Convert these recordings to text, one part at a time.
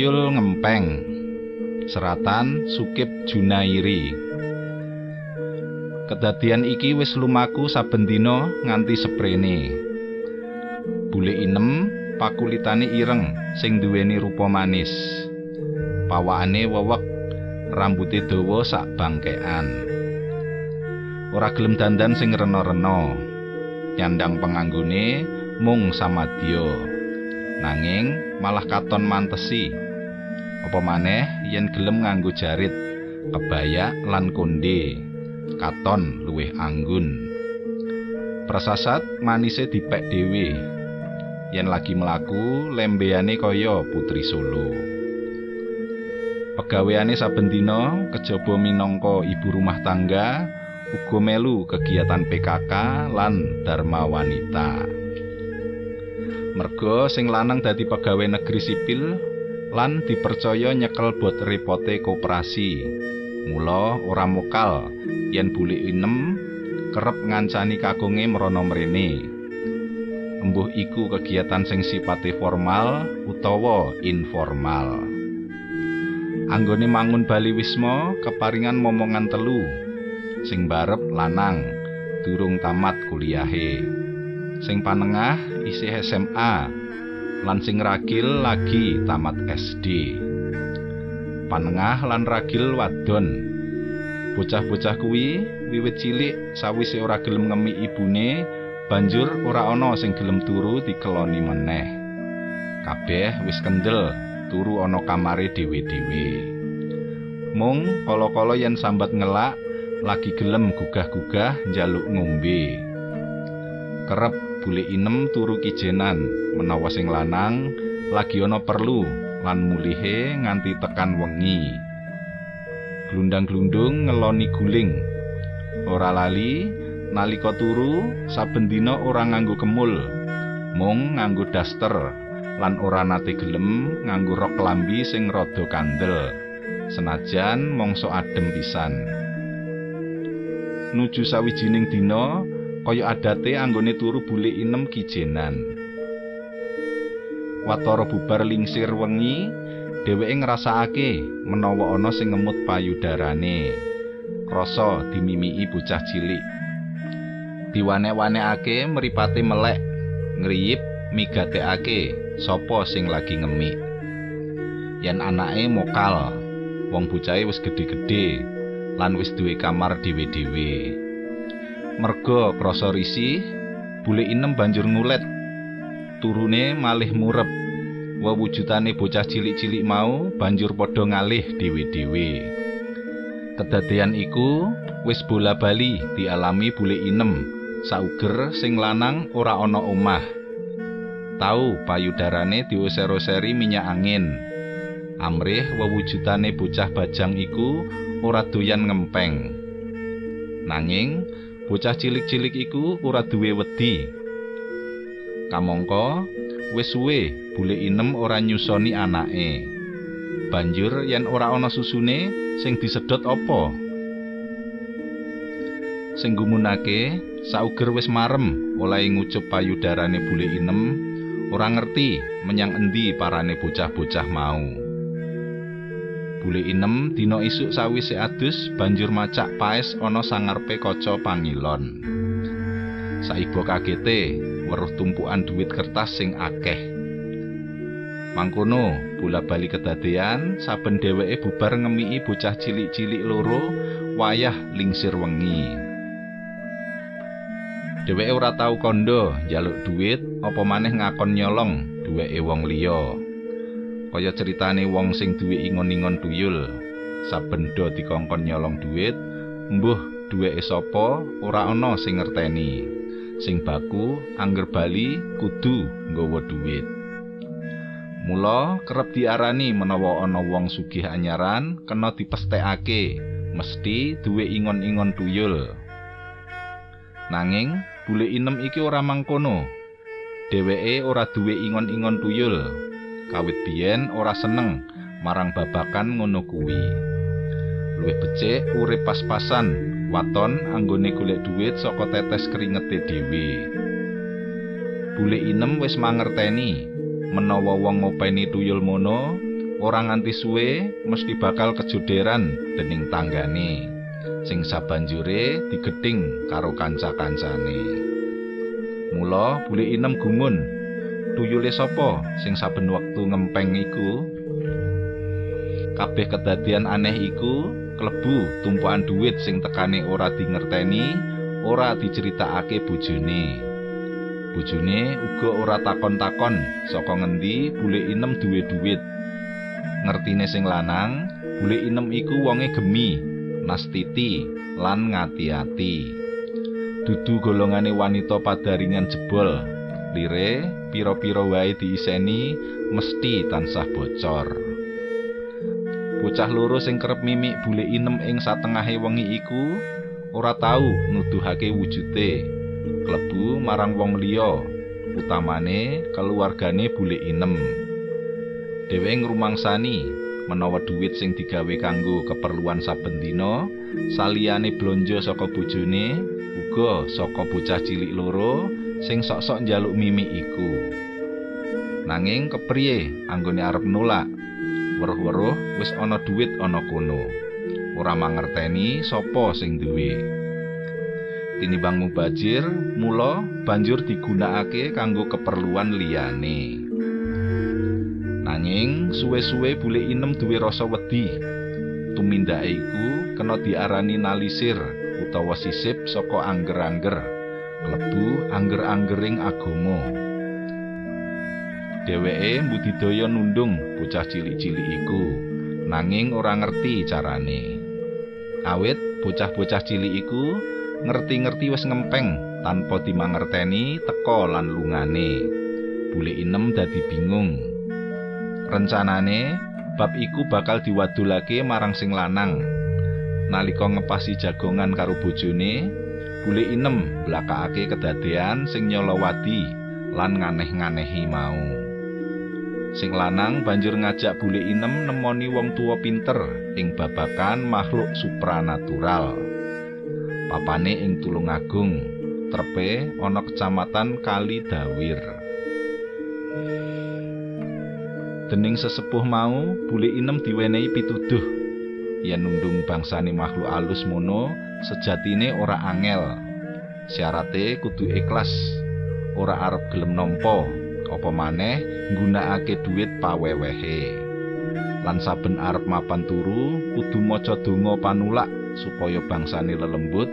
tuyul ngempeng. Seratan Sukip Junairi. Kedadian iki wis lumaku saben dina nganti seprene. Bule inem pakulitane ireng sing duweni rupa manis. Pawakane wewek, rambuté dawa sak bangkean. Ora gelem dandan sing rena-rena. Nyandang penganggone mung samadya. Nanging malah katon mantesi. Apa maneh yen gelem nganggo jarit, kebaya lan konde. katon luwih anggun. Prasasat manise dipek dhewe. Yen lagi mlaku, lembeyane kaya putri Solo. Pegaweane saben dina kejaba minangka ibu rumah tangga, uga melu kegiatan PKK lan Dharma Wanita. Merga sing lanang dadi pegawai negeri sipil lan dipercaya nyekel bot repote koperasi. Mula ora mokal yen bule inem kerep ngancani kagunge mrana mrene. Embuh iku kegiatan sing sipate formal utawa informal. Anggone mangun Bali Wisma keparingan momongan telu. Sing barep lanang durung tamat kuliahe. Sing panengah isih SMA lan sing ragil lagi tamat SD. Panengah lan ragil wadon Bocah-bocah kuwi wiwit cilik sawise ora gelem ngemi ibune, banjur ora ana sing gelem turu dikeloni meneh. Kabeh wis kendel turu ana kamare dhewe-dhewe. Mung kala-kala yen sambat ngelak lagi gelem gugah-gugah njaluk ngombe. Kerep bule inem turu kijenan menawa sing lanang lagi ana perlu lan mulihe nganti tekan wengi. glundang-glundung ngeloni guling. Ora lali nalika turu saben dina ora nganggo kemul, mung nganggo daster lan ora nate gelem nganggo rok lambi sing rada kandel. Senajan mangsa adem pisan. Nuju sawijining dina kaya adate anggone turu bule inem kijenan. Watara bubar lingsir wengi, dheweke ngrasakake menawa ana sing ngemut payudarane. Krasa dimimiki bocah cilik. Diwane-wanekake mripate melek ngriyip migatekake sapa sing lagi ngemik. Yen anake mokal wong bocahe wis gedhe-gedhe lan wis duwe kamar dhewe-dhewe. Merga krasa risih bule inem banjur ngulet turune malih murep wewujutane bocah cilik-cilik mau banjur padha ngalih dhewe-dhewe. Kedadian iku wis bola-bali dialami bule inem, sauger sing lanang ora ana omah. Tau payudarane diuser-useri minyak angin. Amrih wewujutane bocah bajang iku ora doyan ngempeng. Nanging bocah cilik-cilik iku ora duwe wedi. Kamangka wis suwe bule inem ora nyusoni anake. Banjur yen ora ana susune sing disedot apa? Sing gumunake sauger wis marem oleh ngucup payudarane bule inem ora ngerti menyang endi parane bocah-bocah mau. Bule inem dina isuk sawise adus banjur macak paes ana sangarpe kaca pangilon. Saibo kagete weruh tumpukan duit kertas sing akeh. Mangkono, bola bali kedadean saben dheweke bubar ngemiki bocah cilik-cilik loro wayah lingsir wengi. Dheweke ora tau kandha njaluk duit apa maneh ngakon nyolong duweke wong liya. Kaya ceritane wong sing duwe ingon-ingon tuyul, saben do dikongkon nyolong duit, mbuh duweke sapa ora ana sing ngerteni. Sing baku angger bali kudu nggawa dhuwit. Mula kerep diarani menawa ana wong sugih anyaran kena dipestekake, mesti duwe ingon-ingon tuyul. Nanging bule inem iki ora mangkono. Dheweke ora duwe ingon-ingon tuyul. Kawit biyen ora seneng marang babakan ngono kuwi. Luwih becik urip pas-pasan waton anggone golek dhuwit saka tetes keringete dhewe. Bule inem wis mangerteni menawa wong ngopeni tuyul mono ora nganti suwe mesti bakal kejoderan dening tanggane sing sabanjure digething karo kanca-kancane mula bule inem gumun tuyule sapa sing saben wektu ngempeng iku kabeh kedadian aneh iku klebu tumpuan dhuwit sing tekane ora dingerteni ora diceritakake bojone. Bojone uga ora takon-takon saka ngendi bule inem duwe dhuwit ngertine sing lanang bule inem iku wonge gemi nastiti lan ngati-ati. Dudu golongane wanita padaringan jebol. Lire pira-pira wae diiseni mesti tansah bocor bocah loro sing kerep mimik bule inem ing satengahe wengi iku ora tau nuduhake wujute. Klebu marang wong liya utamane keluargane bule inem. Dheweke ngrumangsani menawa dhuwit sing digawe kanggo keperluan saben dina saliyane blonjo saka bojone uga saka bocah cilik loro sing sok-sok njaluk mimi iku. Nanging kepriye anggone arep nolak weruh-weruh wis ana dhuwit ana kono ora mangerteni sapa sing duwe tinimbang mubajir mula banjur digunakake kanggo keperluan liyane Nanging suwe-suwe bule inem duwe rasa wedi. Tumindake iku kena diarani nalisir utawa sisip saka angger-angger, klebu angger-anggering agama. Dheweke mbudidaya nundung bocah cilik-cilik iku, nanging ora ngerti carane. Awit bocah-bocah cilik iku ngerti-ngerti wis ngempeng tanpa dimangerteni teka lan lungane. Bule inem dadi bingung. rencanane bab iku bakal diwadulake marang sing lanang nalika ngepasi jagongan karo bojone bule inem blakakake kedadean sing nyolowadi lan nganeh-nganehi mau sing lanang banjur ngajak bule inem nemoni wong tua pinter ing babakan makhluk supranatural. Papane ing tulungagung trepe ana kecamatan Kali Dawir. Dening sesepuh mau, bule inem diwenehi pituduh. Yen nundung bangsane makhluk alus mono sejatine ora angel. Syarate kudu ikhlas, ora arep gelem nampa, apa maneh nggunakake dhuwit pawewehe. Lan saben arep mapan turu, kudu maca donga panulak supaya bangsane lelembut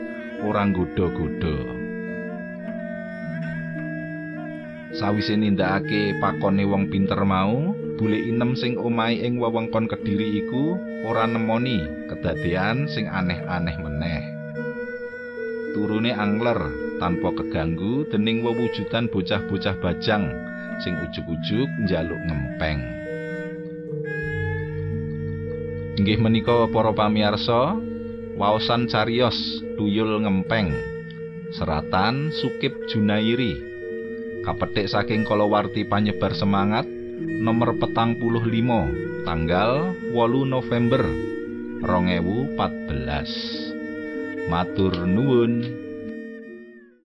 ora nggodha-godha. Sawise nindakake pakone wong pinter mau, bule inem sing omahe ing wewengkon Kediri iku ora nemoni kedadean sing aneh-aneh meneh. Turune angler tanpa keganggu dening wewujudan bocah-bocah bajang sing ujug-ujug njaluk ngempeng. Inggih menika para pamirsa, waosan cariyos tuyul ngempeng. Seratan Sukip Junairi. Kapetik saking kalawarti panyebar semangat nomor petang puluh limo tanggal wolu November 2014 matur nuwun